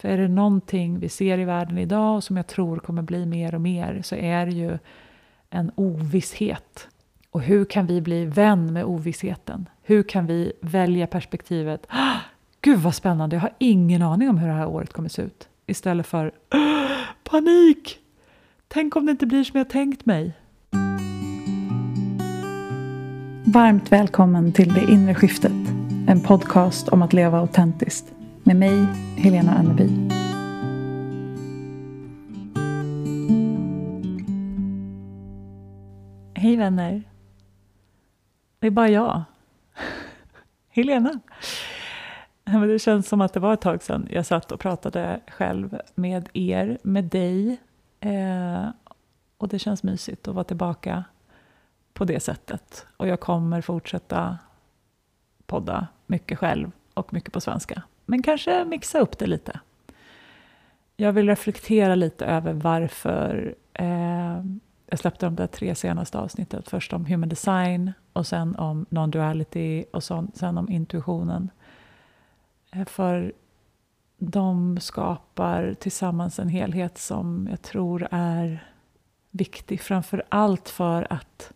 För är det någonting vi ser i världen idag och som jag tror kommer bli mer och mer så är det ju en ovisshet. Och hur kan vi bli vän med ovissheten? Hur kan vi välja perspektivet ah, Gud vad spännande, jag har ingen aning om hur det här året kommer se ut. Istället för ah, panik! Tänk om det inte blir som jag tänkt mig. Varmt välkommen till Det inre skiftet. En podcast om att leva autentiskt. Med mig, Helena Anneby. Hej vänner. Det är bara jag. Helena. Det känns som att det var ett tag sedan jag satt och pratade själv med er, med dig. Eh, och det känns mysigt att vara tillbaka på det sättet. Och jag kommer fortsätta podda mycket själv och mycket på svenska. Men kanske mixa upp det lite. Jag vill reflektera lite över varför eh, jag släppte de där tre senaste avsnitten. Först om human design och sen om non-duality och sen om intuitionen. Eh, för de skapar tillsammans en helhet som jag tror är viktig. Framför allt för att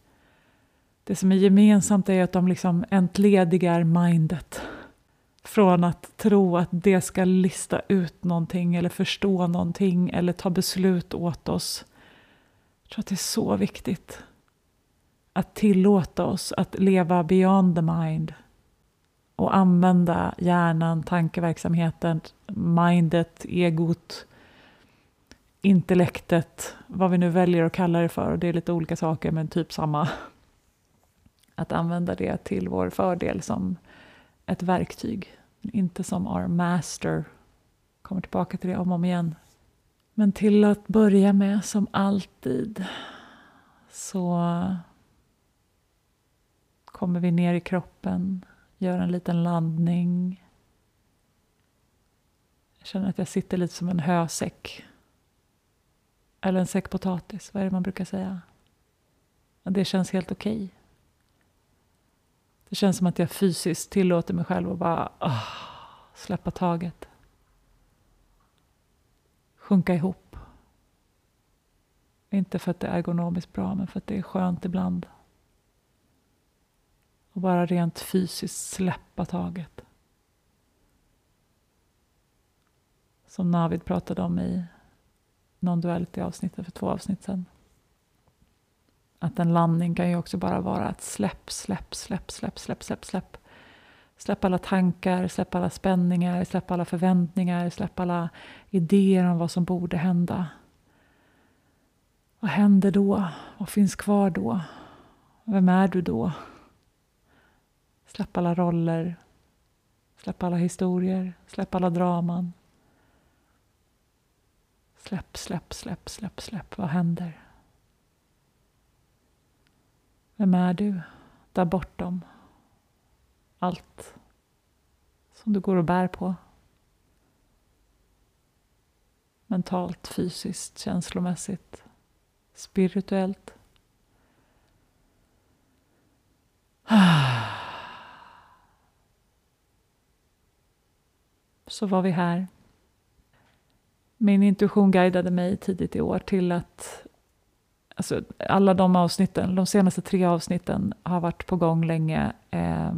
det som är gemensamt är att de liksom entledigar mindet. Från att tro att det ska lista ut någonting eller förstå någonting eller ta beslut åt oss. Jag tror att det är så viktigt. Att tillåta oss att leva beyond the mind. Och använda hjärnan, tankeverksamheten, mindet, egot, intellektet, vad vi nu väljer att kalla det för. Det är lite olika saker men typ samma. Att använda det till vår fördel som ett verktyg. Inte som our master. Kommer tillbaka till det om och om igen. Men till att börja med, som alltid, så kommer vi ner i kroppen, gör en liten landning. Jag känner att jag sitter lite som en hösäck. Eller en säck potatis, vad är det man brukar säga? Det känns helt okej. Okay. Det känns som att jag fysiskt tillåter mig själv att bara åh, släppa taget. Sjunka ihop. Inte för att det är ergonomiskt bra, men för att det är skönt ibland. Och bara rent fysiskt släppa taget. Som Navid pratade om i non-duality-avsnittet för två avsnitt sedan. Att en landning kan ju också bara vara att släpp, släpp, släpp, släpp, släpp, släpp, släpp. Släpp alla tankar, släpp alla spänningar, släpp alla förväntningar, släpp alla idéer om vad som borde hända. Vad händer då? Vad finns kvar då? Vem är du då? Släpp alla roller, släpp alla historier, släpp alla draman. Släpp, släpp, släpp, släpp, släpp. Vad händer? Vem är du där bortom allt som du går och bär på? Mentalt, fysiskt, känslomässigt, spirituellt. Så var vi här. Min intuition guidade mig tidigt i år till att Alltså, alla de avsnitten, de senaste tre avsnitten har varit på gång länge. Eh,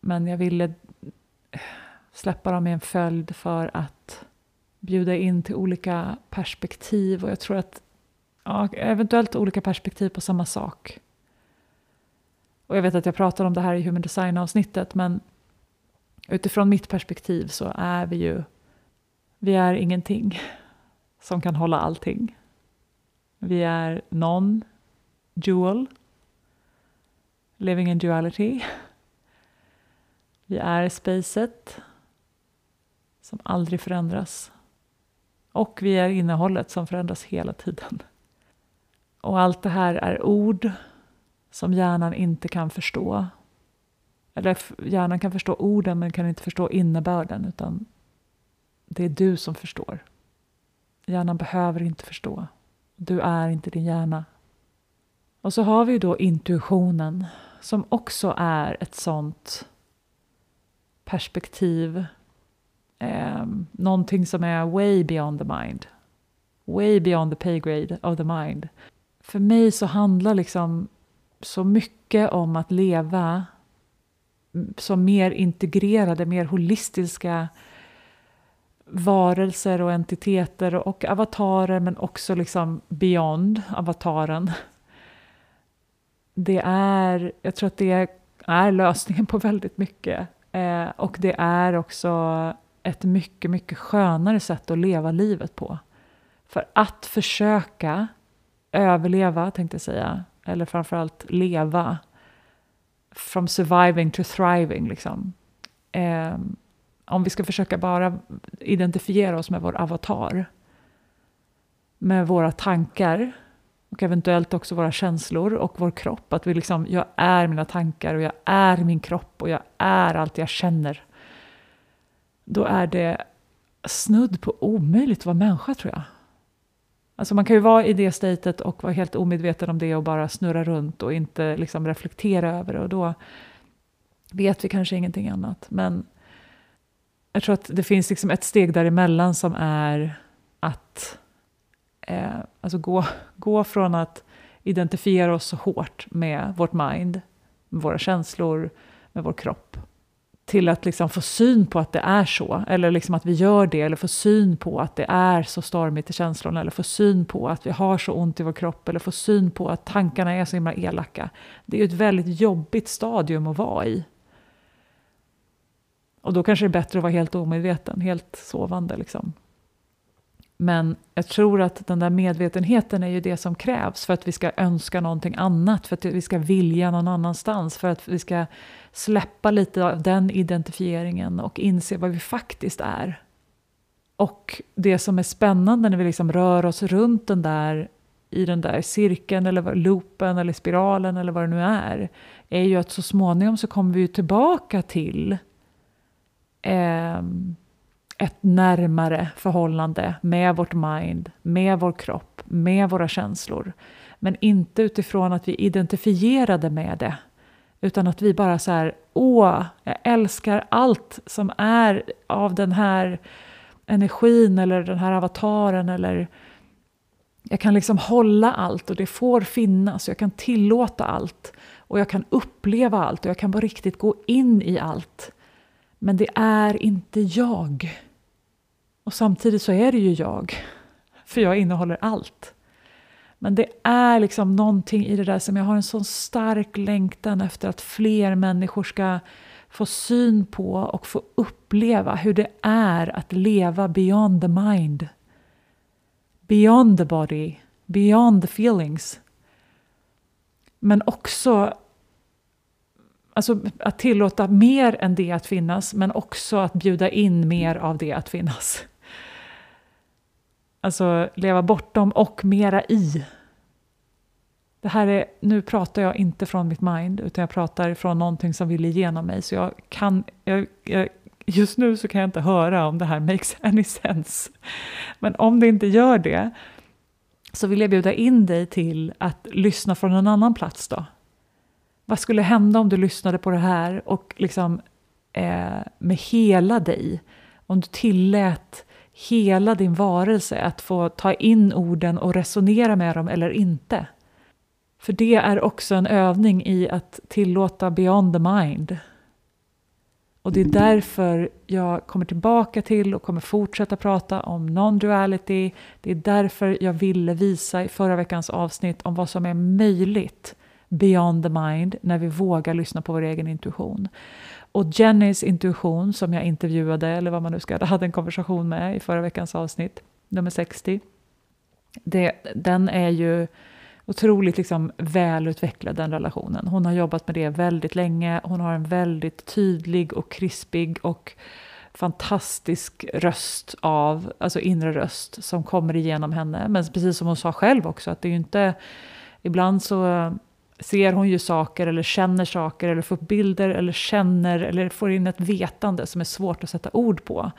men jag ville släppa dem i en följd för att bjuda in till olika perspektiv. Och jag tror att, ja, eventuellt olika perspektiv på samma sak. Och jag vet att jag pratade om det här i Human Design-avsnittet, men utifrån mitt perspektiv så är vi ju, vi är ingenting som kan hålla allting. Vi är non-dual, living in duality. Vi är spacet som aldrig förändras. Och vi är innehållet som förändras hela tiden. Och allt det här är ord som hjärnan inte kan förstå. Eller hjärnan kan förstå orden men kan inte förstå innebörden utan det är du som förstår. Hjärnan behöver inte förstå. Du är inte din hjärna. Och så har vi då intuitionen som också är ett sånt perspektiv Eh, någonting som är way beyond the mind. Way beyond the pay grade of the mind. För mig så handlar liksom så mycket om att leva mm, som mer integrerade, mer holistiska varelser och entiteter och avatarer men också liksom beyond avataren. Det är, jag tror att det är lösningen på väldigt mycket. Eh, och det är också ett mycket, mycket skönare sätt att leva livet på. För att försöka överleva, tänkte jag säga, eller framförallt leva, from surviving to thriving, liksom. Eh, om vi ska försöka bara identifiera oss med vår avatar, med våra tankar och eventuellt också våra känslor och vår kropp. Att vi liksom, jag är mina tankar och jag är min kropp och jag är allt jag känner. Då är det snudd på omöjligt att vara människa tror jag. Alltså man kan ju vara i det statet och vara helt omedveten om det och bara snurra runt och inte liksom reflektera över det och då vet vi kanske ingenting annat. Men jag tror att det finns liksom ett steg däremellan som är att eh, alltså gå, gå från att identifiera oss så hårt med vårt mind, med våra känslor, med vår kropp till att liksom få syn på att det är så, eller liksom att vi gör det, eller få syn på att det är så stormigt i känslorna, eller få syn på att vi har så ont i vår kropp, eller få syn på att tankarna är så himla elaka. Det är ju ett väldigt jobbigt stadium att vara i. Och då kanske det är bättre att vara helt omedveten, helt sovande. Liksom. Men jag tror att den där medvetenheten är ju det som krävs för att vi ska önska någonting annat, för att vi ska vilja någon annanstans, för att vi ska släppa lite av den identifieringen och inse vad vi faktiskt är. Och det som är spännande när vi liksom rör oss runt den där, i den där cirkeln eller loopen eller spiralen eller vad det nu är, är ju att så småningom så kommer vi ju tillbaka till eh, ett närmare förhållande med vårt mind, med vår kropp, med våra känslor. Men inte utifrån att vi identifierade med det. Utan att vi bara så här, åh, jag älskar allt som är av den här energin eller den här avataren eller jag kan liksom hålla allt och det får finnas, jag kan tillåta allt och jag kan uppleva allt och jag kan bara riktigt gå in i allt. Men det är inte jag. Och samtidigt så är det ju jag, för jag innehåller allt. Men det är liksom någonting i det där som jag har en sån stark längtan efter att fler människor ska få syn på och få uppleva hur det är att leva beyond the mind. Beyond the body, beyond the feelings. Men också alltså, att tillåta mer än det att finnas, men också att bjuda in mer av det att finnas. Alltså leva bortom och mera i. Det här är, nu pratar jag inte från mitt mind, utan jag pratar från någonting som vill igenom mig. Så jag kan, jag, jag, just nu så kan jag inte höra om det här makes any sense. Men om det inte gör det, så vill jag bjuda in dig till att lyssna från en annan plats då. Vad skulle hända om du lyssnade på det här och liksom eh, med hela dig, om du tillät hela din varelse att få ta in orden och resonera med dem eller inte. För det är också en övning i att tillåta beyond the mind. Och det är därför jag kommer tillbaka till och kommer fortsätta prata om non-duality. Det är därför jag ville visa i förra veckans avsnitt om vad som är möjligt beyond the mind när vi vågar lyssna på vår egen intuition. Och Jennys intuition som jag intervjuade, eller vad man nu ska, hade en konversation med i förra veckans avsnitt, nummer 60. Det, den är ju otroligt liksom välutvecklad, den relationen. Hon har jobbat med det väldigt länge. Hon har en väldigt tydlig och krispig och fantastisk röst av, alltså inre röst som kommer igenom henne. Men precis som hon sa själv också, att det är ju inte... Ibland så ser hon ju saker eller känner saker eller får bilder eller känner eller får in ett vetande som är svårt att sätta ord på.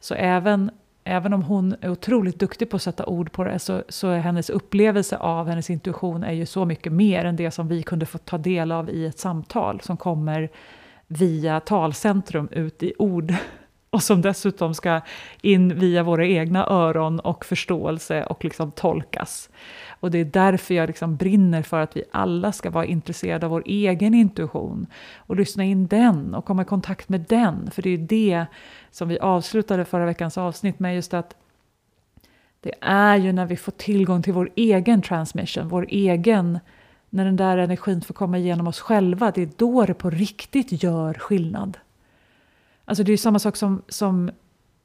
Så även, även om hon är otroligt duktig på att sätta ord på det så, så är hennes upplevelse av hennes intuition är ju så mycket mer än det som vi kunde få ta del av i ett samtal som kommer via talcentrum ut i ord och som dessutom ska in via våra egna öron och förståelse och liksom tolkas. Och det är därför jag liksom brinner för att vi alla ska vara intresserade av vår egen intuition och lyssna in den och komma i kontakt med den. För det är det som vi avslutade förra veckans avsnitt med, just att det är ju när vi får tillgång till vår egen transmission, vår egen, när den där energin får komma igenom oss själva, det är då det på riktigt gör skillnad. Alltså det är samma sak som, som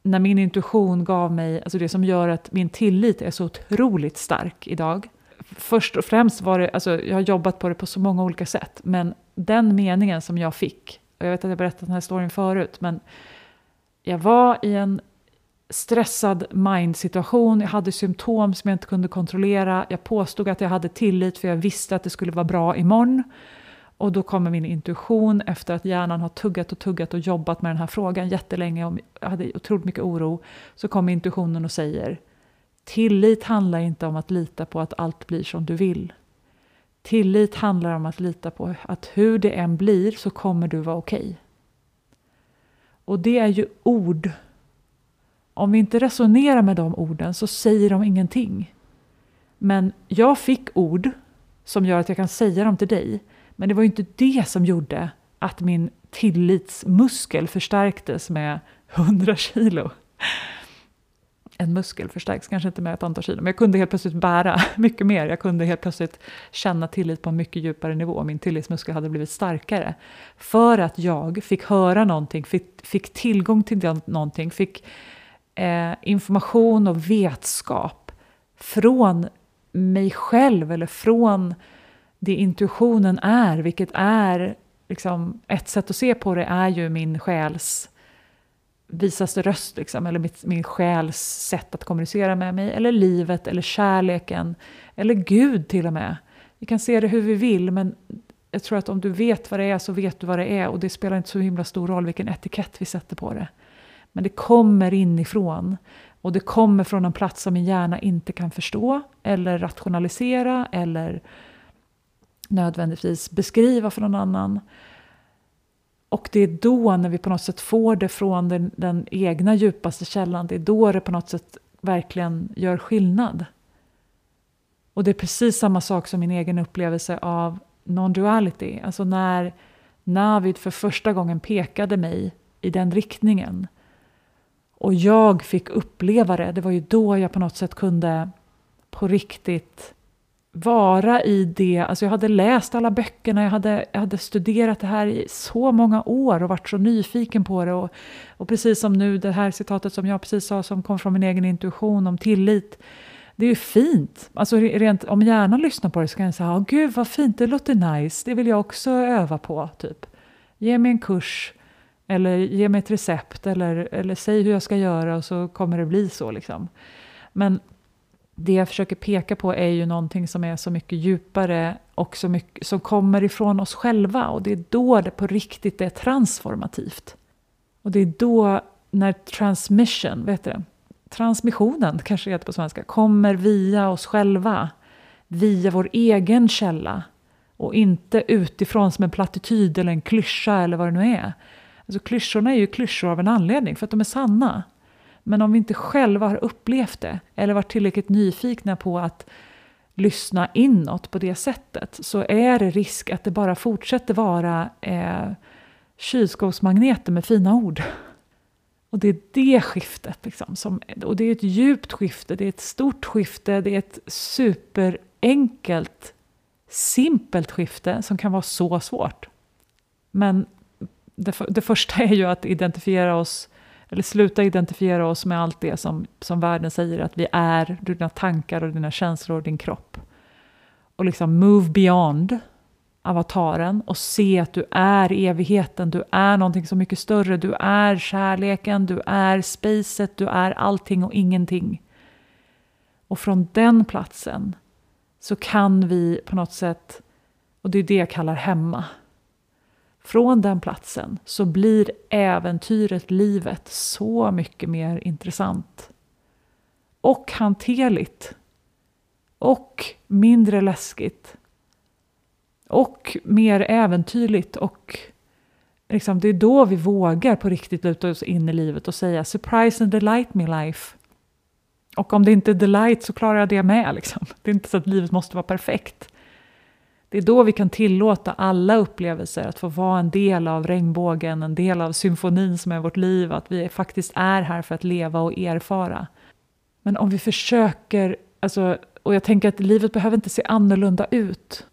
när min intuition gav mig, alltså det som gör att min tillit är så otroligt stark idag. Först och främst var det, alltså jag har jobbat på det på så många olika sätt, men den meningen som jag fick, och jag vet att jag berättat den här storyn förut, men jag var i en stressad mind-situation, jag hade symptom som jag inte kunde kontrollera, jag påstod att jag hade tillit för jag visste att det skulle vara bra imorgon. Och då kommer min intuition efter att hjärnan har tuggat och tuggat och jobbat med den här frågan jättelänge och jag hade otroligt mycket oro. Så kommer intuitionen och säger Tillit handlar inte om att lita på att allt blir som du vill. Tillit handlar om att lita på att hur det än blir så kommer du vara okej. Okay. Och det är ju ord. Om vi inte resonerar med de orden så säger de ingenting. Men jag fick ord som gör att jag kan säga dem till dig. Men det var ju inte det som gjorde att min tillitsmuskel förstärktes med 100 kilo. En muskel förstärks kanske inte med ett antal kilo, men jag kunde helt plötsligt bära mycket mer. Jag kunde helt plötsligt känna tillit på en mycket djupare nivå. Min tillitsmuskel hade blivit starkare. För att jag fick höra någonting, fick, fick tillgång till någonting, fick eh, information och vetskap från mig själv eller från det intuitionen är, vilket är liksom, ett sätt att se på det är ju min själs visaste röst, liksom, eller mitt, min själs sätt att kommunicera med mig, eller livet, eller kärleken, eller Gud till och med. Vi kan se det hur vi vill, men jag tror att om du vet vad det är så vet du vad det är och det spelar inte så himla stor roll vilken etikett vi sätter på det. Men det kommer inifrån och det kommer från en plats som min hjärna inte kan förstå eller rationalisera eller nödvändigtvis beskriva för någon annan. Och det är då, när vi på något sätt får det från den, den, egna djupaste källan, det är då det på något sätt verkligen gör skillnad. Och det är precis samma sak som min egen upplevelse av non-duality. Alltså när Navid för första gången pekade mig i den riktningen och jag fick uppleva det, det var ju då jag på något sätt kunde på riktigt vara i det. Alltså jag hade läst alla böckerna, jag hade, jag hade studerat det här i så många år och varit så nyfiken på det. Och, och precis som nu det här citatet som jag precis sa som kom från min egen intuition om tillit. Det är ju fint. Alltså rent, om hjärnan lyssnar på det så kan den säga, oh, gud vad fint, det låter nice, det vill jag också öva på. typ. Ge mig en kurs, eller ge mig ett recept, eller, eller säg hur jag ska göra och så kommer det bli så. Liksom. Men det jag försöker peka på är ju någonting som är så mycket djupare och så mycket, som kommer ifrån oss själva. Och det är då det på riktigt är transformativt. Och det är då när transmission, vet du transmissionen kanske heter på svenska, kommer via oss själva. Via vår egen källa. Och inte utifrån som en plattityd eller en klyscha eller vad det nu är. Alltså klyschorna är ju klyschor av en anledning, för att de är sanna. Men om vi inte själva har upplevt det eller varit tillräckligt nyfikna på att lyssna inåt på det sättet så är det risk att det bara fortsätter vara eh, kylskåpsmagneter med fina ord. Och det är det skiftet. Liksom, som, och det är ett djupt skifte, det är ett stort skifte, det är ett superenkelt, simpelt skifte som kan vara så svårt. Men det, det första är ju att identifiera oss eller sluta identifiera oss med allt det som, som världen säger att vi är, dina tankar och dina känslor och din kropp. Och liksom move beyond avataren och se att du är evigheten, du är någonting så mycket större, du är kärleken, du är spacet, du är allting och ingenting. Och från den platsen så kan vi på något sätt, och det är det jag kallar hemma, från den platsen så blir äventyret, livet, så mycket mer intressant. Och hanterligt. Och mindre läskigt. Och mer äventyrligt och liksom, det är då vi vågar på riktigt luta oss in i livet och säga surprise and delight me life. Och om det inte är delight så klarar jag det med. Liksom. Det är inte så att livet måste vara perfekt. Det är då vi kan tillåta alla upplevelser att få vara en del av regnbågen, en del av symfonin som är vårt liv, att vi faktiskt är här för att leva och erfara. Men om vi försöker, alltså, och jag tänker att livet behöver inte se annorlunda ut.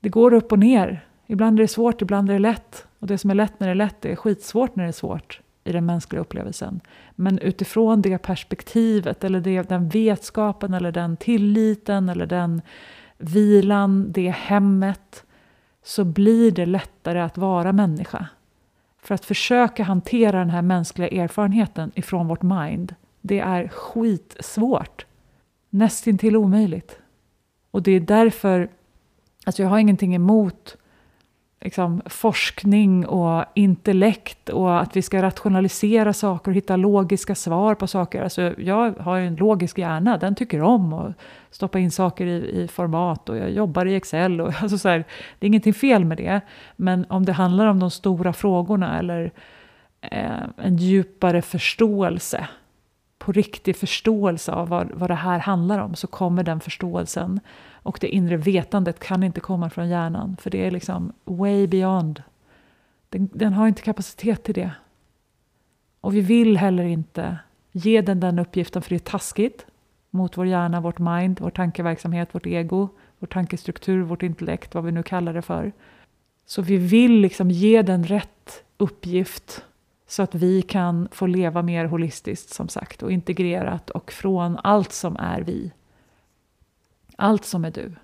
Det går upp och ner. Ibland är det svårt, ibland är det lätt. Och det som är lätt när det är lätt det är skitsvårt när det är svårt i den mänskliga upplevelsen. Men utifrån det perspektivet, eller det, den vetskapen, eller den tilliten, eller den vilan, det hemmet, så blir det lättare att vara människa. För att försöka hantera den här mänskliga erfarenheten ifrån vårt mind, det är skitsvårt. Nästintill omöjligt. Och det är därför, alltså jag har ingenting emot liksom, forskning och intellekt och att vi ska rationalisera saker och hitta logiska svar på saker. Alltså, jag har en logisk hjärna, den tycker om att stoppa in saker i, i format och jag jobbar i Excel. Och, alltså, så här, det är ingenting fel med det, men om det handlar om de stora frågorna eller eh, en djupare förståelse på riktig förståelse av vad, vad det här handlar om så kommer den förståelsen och det inre vetandet kan inte komma från hjärnan för det är liksom way beyond. Den, den har inte kapacitet till det. Och vi vill heller inte ge den den uppgiften för det är taskigt mot vår hjärna, vårt mind, vår tankeverksamhet, vårt ego, vår tankestruktur, vårt intellekt, vad vi nu kallar det för. Så vi vill liksom ge den rätt uppgift så att vi kan få leva mer holistiskt som sagt och integrerat och från allt som är vi. Allt som är du.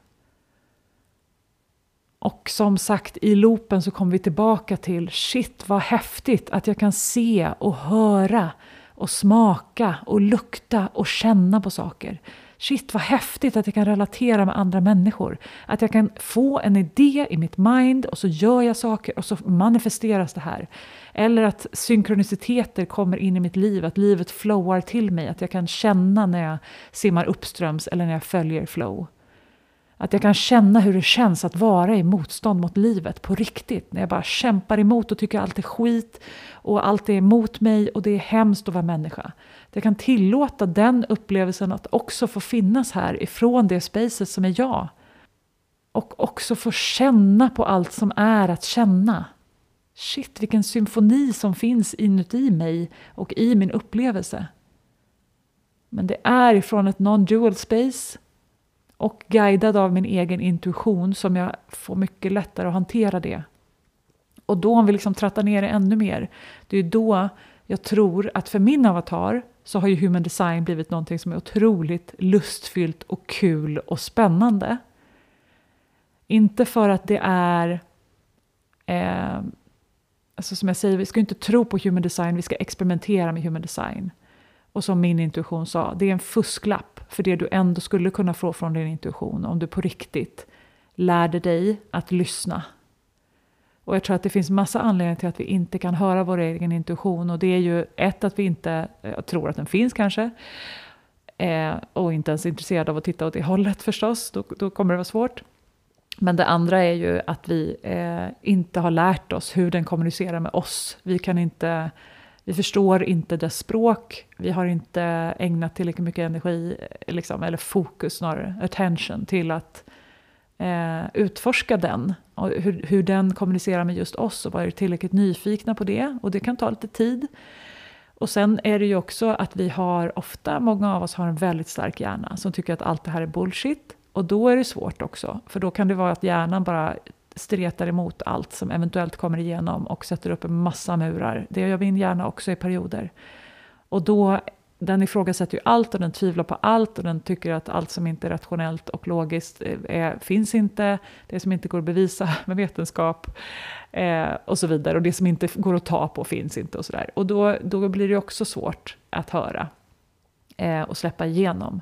Och som sagt, i loopen så kommer vi tillbaka till shit vad häftigt att jag kan se och höra och smaka och lukta och känna på saker. Shit vad häftigt att jag kan relatera med andra människor. Att jag kan få en idé i mitt mind och så gör jag saker och så manifesteras det här. Eller att synkroniciteter kommer in i mitt liv, att livet flowar till mig. Att jag kan känna när jag simmar uppströms eller när jag följer flow. Att jag kan känna hur det känns att vara i motstånd mot livet på riktigt. När jag bara kämpar emot och tycker allt är skit och allt är emot mig och det är hemskt att vara människa. Jag kan tillåta den upplevelsen att också få finnas här ifrån det spacet som är jag. Och också få känna på allt som är att känna. Shit, vilken symfoni som finns inuti mig och i min upplevelse. Men det är ifrån ett non-dual space och guidad av min egen intuition som jag får mycket lättare att hantera det. Och då om vi liksom trattar ner det ännu mer, det är då jag tror att för min avatar så har ju human design blivit någonting som är otroligt lustfyllt och kul och spännande. Inte för att det är eh, alltså som jag säger, vi ska inte tro på human design, vi ska experimentera med human design. Och som min intuition sa, det är en fusklapp för det du ändå skulle kunna få från din intuition om du på riktigt lärde dig att lyssna. Och jag tror att det finns massa anledningar till att vi inte kan höra vår egen intuition. Och det är ju ett, att vi inte jag tror att den finns kanske. Eh, och inte ens är intresserade av att titta åt det hållet förstås, då, då kommer det vara svårt. Men det andra är ju att vi eh, inte har lärt oss hur den kommunicerar med oss. Vi, kan inte, vi förstår inte dess språk, vi har inte ägnat tillräckligt mycket energi, eh, liksom, eller fokus snarare, attention, till att eh, utforska den. Och hur, hur den kommunicerar med just oss och varit tillräckligt nyfikna på det. Och det kan ta lite tid. Och sen är det ju också att vi har ofta, många av oss har en väldigt stark hjärna som tycker att allt det här är bullshit. Och då är det svårt också, för då kan det vara att hjärnan bara stretar emot allt som eventuellt kommer igenom och sätter upp en massa murar. Det gör min hjärna också i perioder. Och då, den ifrågasätter ju allt och den tvivlar på allt och den tycker att allt som inte är rationellt och logiskt eh, är, finns inte. Det som inte går att bevisa med vetenskap eh, och så vidare. Och det som inte går att ta på finns inte och sådär. Och då, då blir det också svårt att höra eh, och släppa igenom.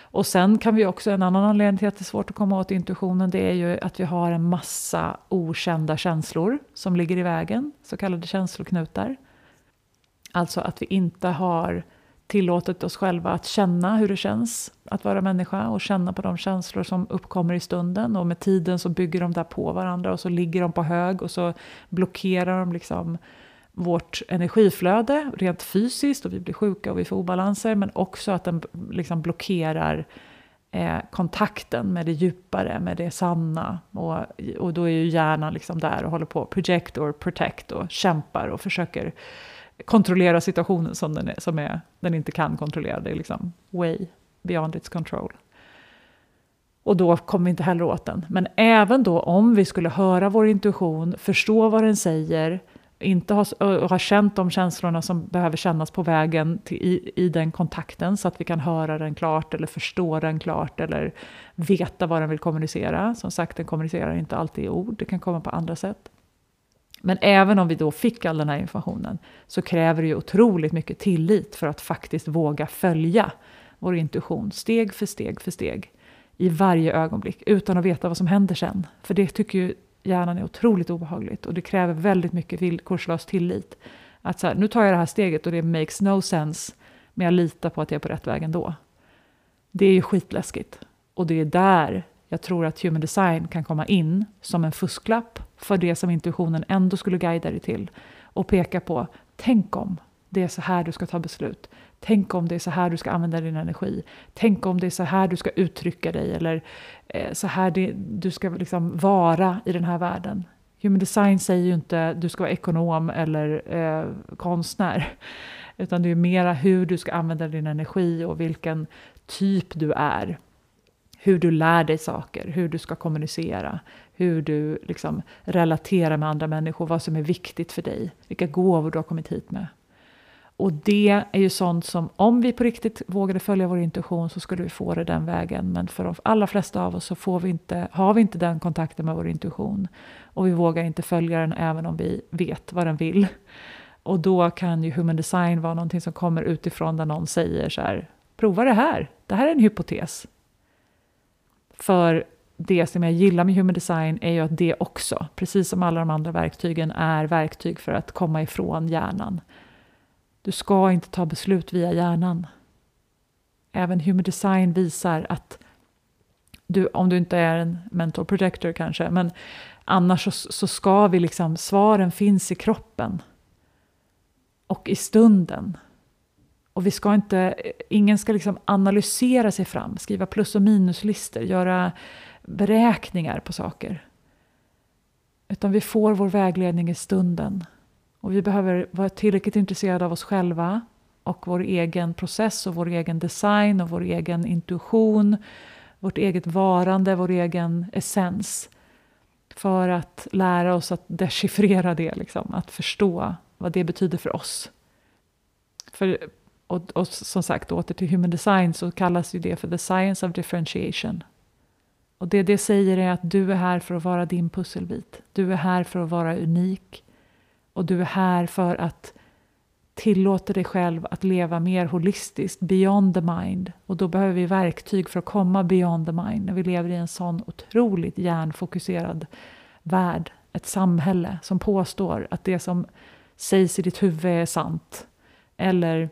Och sen kan vi också, en annan anledning till att det är svårt att komma åt intuitionen, det är ju att vi har en massa okända känslor som ligger i vägen, så kallade känsloknutar. Alltså att vi inte har tillåtit oss själva att känna hur det känns att vara människa och känna på de känslor som uppkommer i stunden. Och med tiden så bygger de där på varandra och så ligger de på hög och så blockerar de liksom vårt energiflöde rent fysiskt och vi blir sjuka och vi får obalanser men också att den liksom blockerar eh, kontakten med det djupare, med det sanna. Och, och då är ju hjärnan liksom där och håller på project or protect och kämpar och försöker kontrollera situationen som den, är, som är, den inte kan kontrollera. Det är liksom way beyond its control. Och då kommer vi inte heller åt den. Men även då om vi skulle höra vår intuition, förstå vad den säger, inte ha, ha känt de känslorna som behöver kännas på vägen till, i, i den kontakten så att vi kan höra den klart eller förstå den klart eller veta vad den vill kommunicera. Som sagt, den kommunicerar inte alltid i ord, det kan komma på andra sätt. Men även om vi då fick all den här informationen så kräver det ju otroligt mycket tillit för att faktiskt våga följa vår intuition steg för steg för steg i varje ögonblick utan att veta vad som händer sen. För det tycker ju hjärnan är otroligt obehagligt och det kräver väldigt mycket villkorslös tillit. Att så här, nu tar jag det här steget och det makes no sense men jag litar på att jag är på rätt väg ändå. Det är ju skitläskigt. Och det är där jag tror att human design kan komma in som en fusklapp för det som intuitionen ändå skulle guida dig till och peka på, tänk om det är så här du ska ta beslut. Tänk om det är så här du ska använda din energi. Tänk om det är så här du ska uttrycka dig eller eh, så här det, du ska liksom vara i den här världen. Human design säger ju inte du ska vara ekonom eller eh, konstnär. Utan det är mera hur du ska använda din energi och vilken typ du är. Hur du lär dig saker, hur du ska kommunicera, hur du liksom relaterar med andra människor, vad som är viktigt för dig, vilka gåvor du har kommit hit med. Och det är ju sånt som, om vi på riktigt vågade följa vår intuition så skulle vi få det den vägen. Men för de allra flesta av oss så får vi inte, har vi inte den kontakten med vår intuition. Och vi vågar inte följa den även om vi vet vad den vill. Och då kan ju human design vara någonting som kommer utifrån där någon säger så här, prova det här, det här är en hypotes. För det som jag gillar med human design är ju att det också, precis som alla de andra verktygen, är verktyg för att komma ifrån hjärnan. Du ska inte ta beslut via hjärnan. Även human design visar att du, om du inte är en mental projector kanske, men annars så, så ska vi liksom, svaren finns i kroppen och i stunden. Och vi ska inte, ingen ska liksom analysera sig fram, skriva plus och minuslistor, göra beräkningar på saker. Utan vi får vår vägledning i stunden. Och vi behöver vara tillräckligt intresserade av oss själva och vår egen process och vår egen design och vår egen intuition, vårt eget varande, vår egen essens. För att lära oss att dechiffrera det, liksom, att förstå vad det betyder för oss. För, och, och som sagt, åter till human design så kallas ju det för the science of differentiation. Och det det säger är att du är här för att vara din pusselbit. Du är här för att vara unik. Och du är här för att tillåta dig själv att leva mer holistiskt, beyond the mind. Och då behöver vi verktyg för att komma beyond the mind när vi lever i en sån otroligt hjärnfokuserad värld. Ett samhälle som påstår att det som sägs i ditt huvud är sant. Eller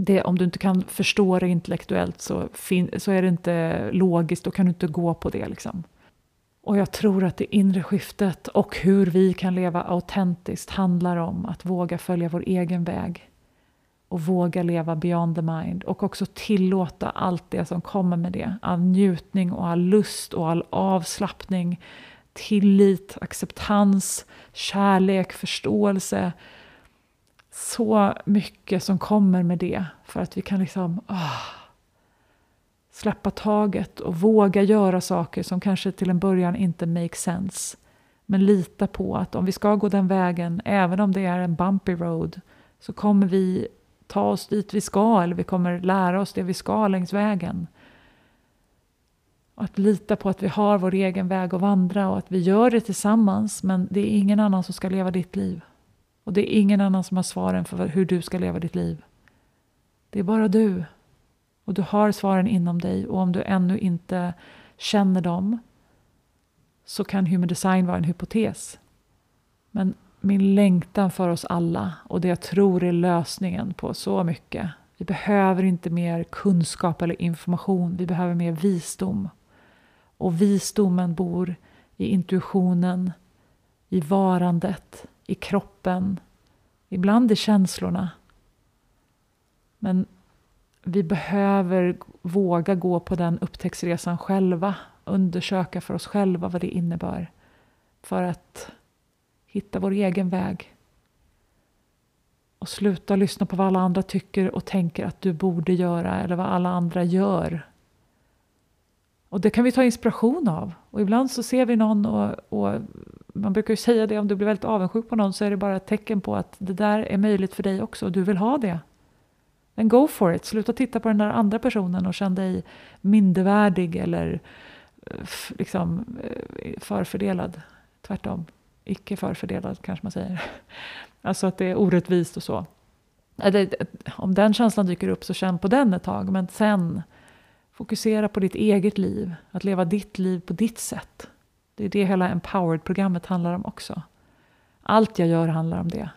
det, om du inte kan förstå det intellektuellt så, fin, så är det inte logiskt, då kan du inte gå på det. Liksom. Och jag tror att det inre skiftet och hur vi kan leva autentiskt handlar om att våga följa vår egen väg. Och våga leva beyond the mind. Och också tillåta allt det som kommer med det. All njutning och all lust och all avslappning. Tillit, acceptans, kärlek, förståelse så mycket som kommer med det. För att vi kan liksom åh, släppa taget och våga göra saker som kanske till en början inte make sense. Men lita på att om vi ska gå den vägen, även om det är en bumpy road, så kommer vi ta oss dit vi ska eller vi kommer lära oss det vi ska längs vägen. Och att lita på att vi har vår egen väg att vandra och att vi gör det tillsammans men det är ingen annan som ska leva ditt liv. Och det är ingen annan som har svaren för hur du ska leva ditt liv. Det är bara du. Och du har svaren inom dig och om du ännu inte känner dem så kan human design vara en hypotes. Men min längtan för oss alla och det jag tror är lösningen på så mycket Vi behöver inte mer kunskap eller information, vi behöver mer visdom. Och visdomen bor i intuitionen, i varandet, i kroppen, ibland i känslorna. Men vi behöver våga gå på den upptäcktsresan själva, undersöka för oss själva vad det innebär för att hitta vår egen väg. Och sluta lyssna på vad alla andra tycker och tänker att du borde göra eller vad alla andra gör. Och det kan vi ta inspiration av. Och ibland så ser vi någon och, och man brukar ju säga det om du blir väldigt avundsjuk på någon så är det bara ett tecken på att det där är möjligt för dig också och du vill ha det. Men go for it, sluta titta på den där andra personen och känn dig mindervärdig eller eh, liksom eh, förfördelad. Tvärtom, icke förfördelad kanske man säger. Alltså att det är orättvist och så. Om den känslan dyker upp så känn på den ett tag, men sen fokusera på ditt eget liv, att leva ditt liv på ditt sätt. Det är det hela Empowered-programmet handlar om också. Allt jag gör handlar om det.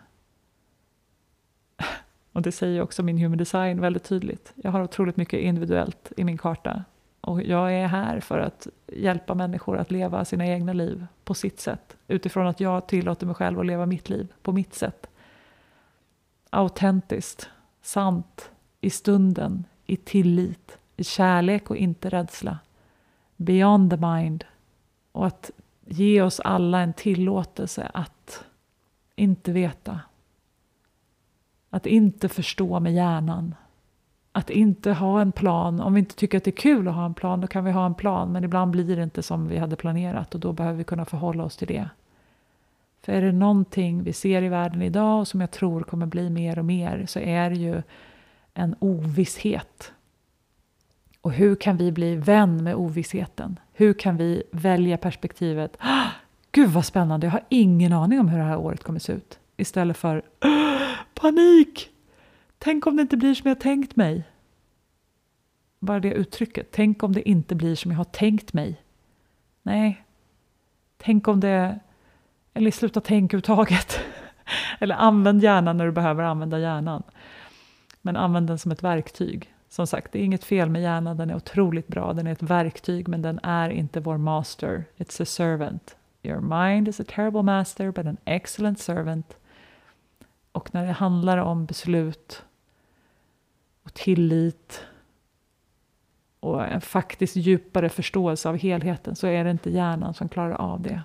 Och det säger också min human design väldigt tydligt. Jag har otroligt mycket individuellt i min karta. Och jag är här för att hjälpa människor att leva sina egna liv på sitt sätt. Utifrån att jag tillåter mig själv att leva mitt liv på mitt sätt. Autentiskt, sant, i stunden, i tillit, i kärlek och inte rädsla. Beyond the mind. Och att ge oss alla en tillåtelse att inte veta. Att inte förstå med hjärnan. Att inte ha en plan. Om vi inte tycker att det är kul att ha en plan, då kan vi ha en plan. Men ibland blir det inte som vi hade planerat och då behöver vi kunna förhålla oss till det. För är det någonting vi ser i världen idag och som jag tror kommer bli mer och mer så är det ju en ovisshet. Och hur kan vi bli vän med ovissheten? Hur kan vi välja perspektivet Gud vad spännande, jag har ingen aning om hur det här året kommer se ut. Istället för panik! Tänk om det inte blir som jag tänkt mig. Bara det uttrycket. Tänk om det inte blir som jag har tänkt mig. Nej. Tänk om det... Eller sluta tänka överhuvudtaget. eller använd hjärnan när du behöver använda hjärnan. Men använd den som ett verktyg. Som sagt, det är inget fel med hjärnan, den är otroligt bra. Den är ett verktyg, men den är inte vår master. It's a servant. Your mind is a terrible master, but an excellent servant. Och när det handlar om beslut och tillit och en faktiskt djupare förståelse av helheten så är det inte hjärnan som klarar av det.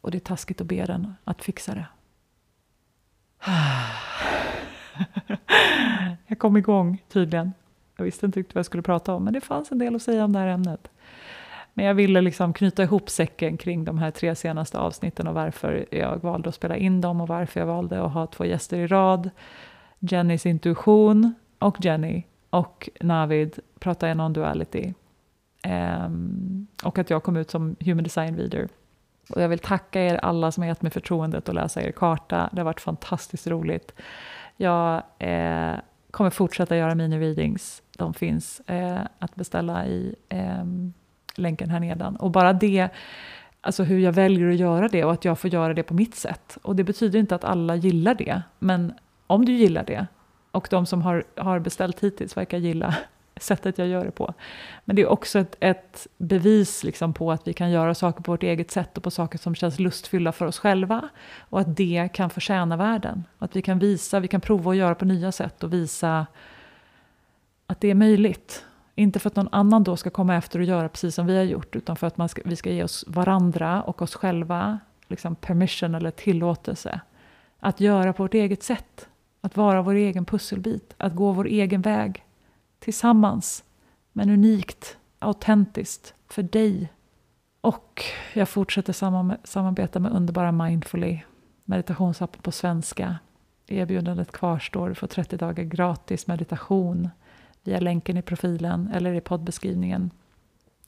Och det är taskigt att be den att fixa det. Jag kom igång tydligen. Jag visste inte riktigt vad jag skulle prata om, men det fanns en del att säga om det här ämnet. Men jag ville liksom knyta ihop säcken kring de här tre senaste avsnitten och varför jag valde att spela in dem och varför jag valde att ha två gäster i rad. Jennys intuition och Jenny och Navid pratar jag non-duality. Um, och att jag kom ut som human design reader. Och jag vill tacka er alla som har gett mig förtroendet att läsa er karta. Det har varit fantastiskt roligt. Jag eh, kommer fortsätta göra mini-readings. De finns eh, att beställa i eh, länken här nedan. Och bara det, alltså hur jag väljer att göra det och att jag får göra det på mitt sätt. Och det betyder inte att alla gillar det, men om du gillar det och de som har, har beställt hittills verkar gilla sättet jag gör det på. Men det är också ett, ett, bevis liksom på att vi kan göra saker på vårt eget sätt och på saker som känns lustfyllda för oss själva. Och att det kan förtjäna världen. Att vi kan visa, vi kan prova att göra på nya sätt och visa att det är möjligt. Inte för att någon annan då ska komma efter och göra precis som vi har gjort, utan för att man ska, vi ska ge oss varandra och oss själva liksom permission eller tillåtelse att göra på vårt eget sätt. Att vara vår egen pusselbit, att gå vår egen väg tillsammans, men unikt, autentiskt, för dig. Och jag fortsätter samarbeta med underbara Mindfully, meditationsappen på svenska. Erbjudandet kvarstår, du får 30 dagar gratis meditation via länken i profilen eller i poddbeskrivningen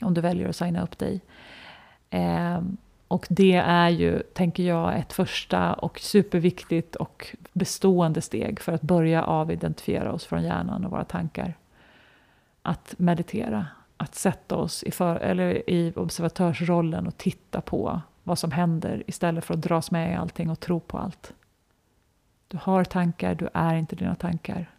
om du väljer att signa upp dig. Eh, och det är ju, tänker jag, ett första och superviktigt och bestående steg för att börja avidentifiera oss från hjärnan och våra tankar. Att meditera, att sätta oss i, för, eller i observatörsrollen och titta på vad som händer istället för att dras med i allting och tro på allt. Du har tankar, du är inte dina tankar.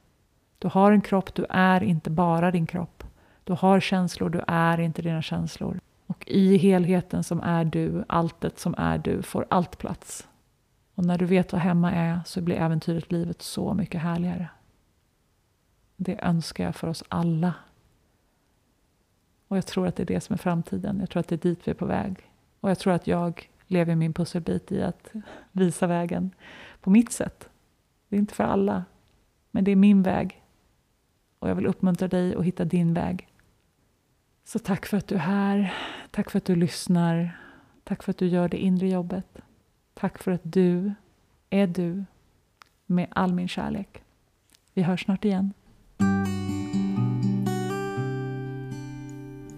Du har en kropp, du är inte bara din kropp. Du har känslor, du är inte dina känslor. Och i helheten som är du, alltet som är du, får allt plats. Och när du vet vad hemma är så blir äventyret livet så mycket härligare. Det önskar jag för oss alla. Och jag tror att det är det som är framtiden. Jag tror att det är dit vi är på väg. Och jag tror att jag lever min pusselbit i att visa vägen på mitt sätt. Det är inte för alla, men det är min väg. Och jag vill uppmuntra dig att hitta din väg. Så tack för att du är här. Tack för att du lyssnar. Tack för att du gör det inre jobbet. Tack för att du är du med all min kärlek. Vi hörs snart igen.